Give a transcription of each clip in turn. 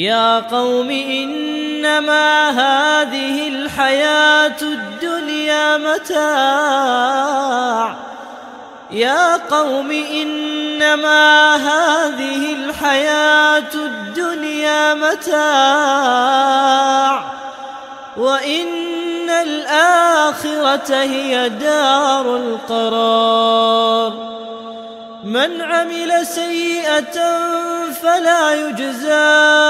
يا قوم إنما هذه الحياة الدنيا متاع. يا قوم إنما هذه الحياة الدنيا متاع. وإن الآخرة هي دار القرار. من عمل سيئة فلا يجزى.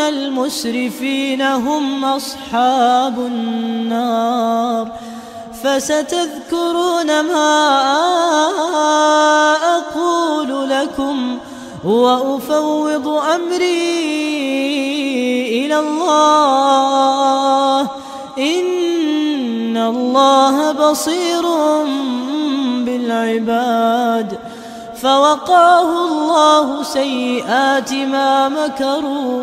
المسرفين هم أصحاب النار فستذكرون ما أقول لكم وأفوض أمري إلى الله إن الله بصير بالعباد فوقاه الله سيئات ما مكروا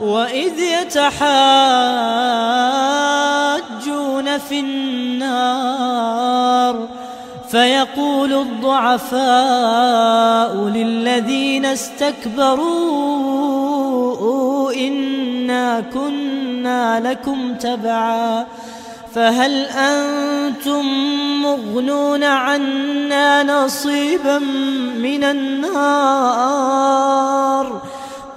وإذ يتحاجون في النار فيقول الضعفاء للذين استكبروا إنا كنا لكم تبعا فهل أنتم مغنون عنا نصيبا من النار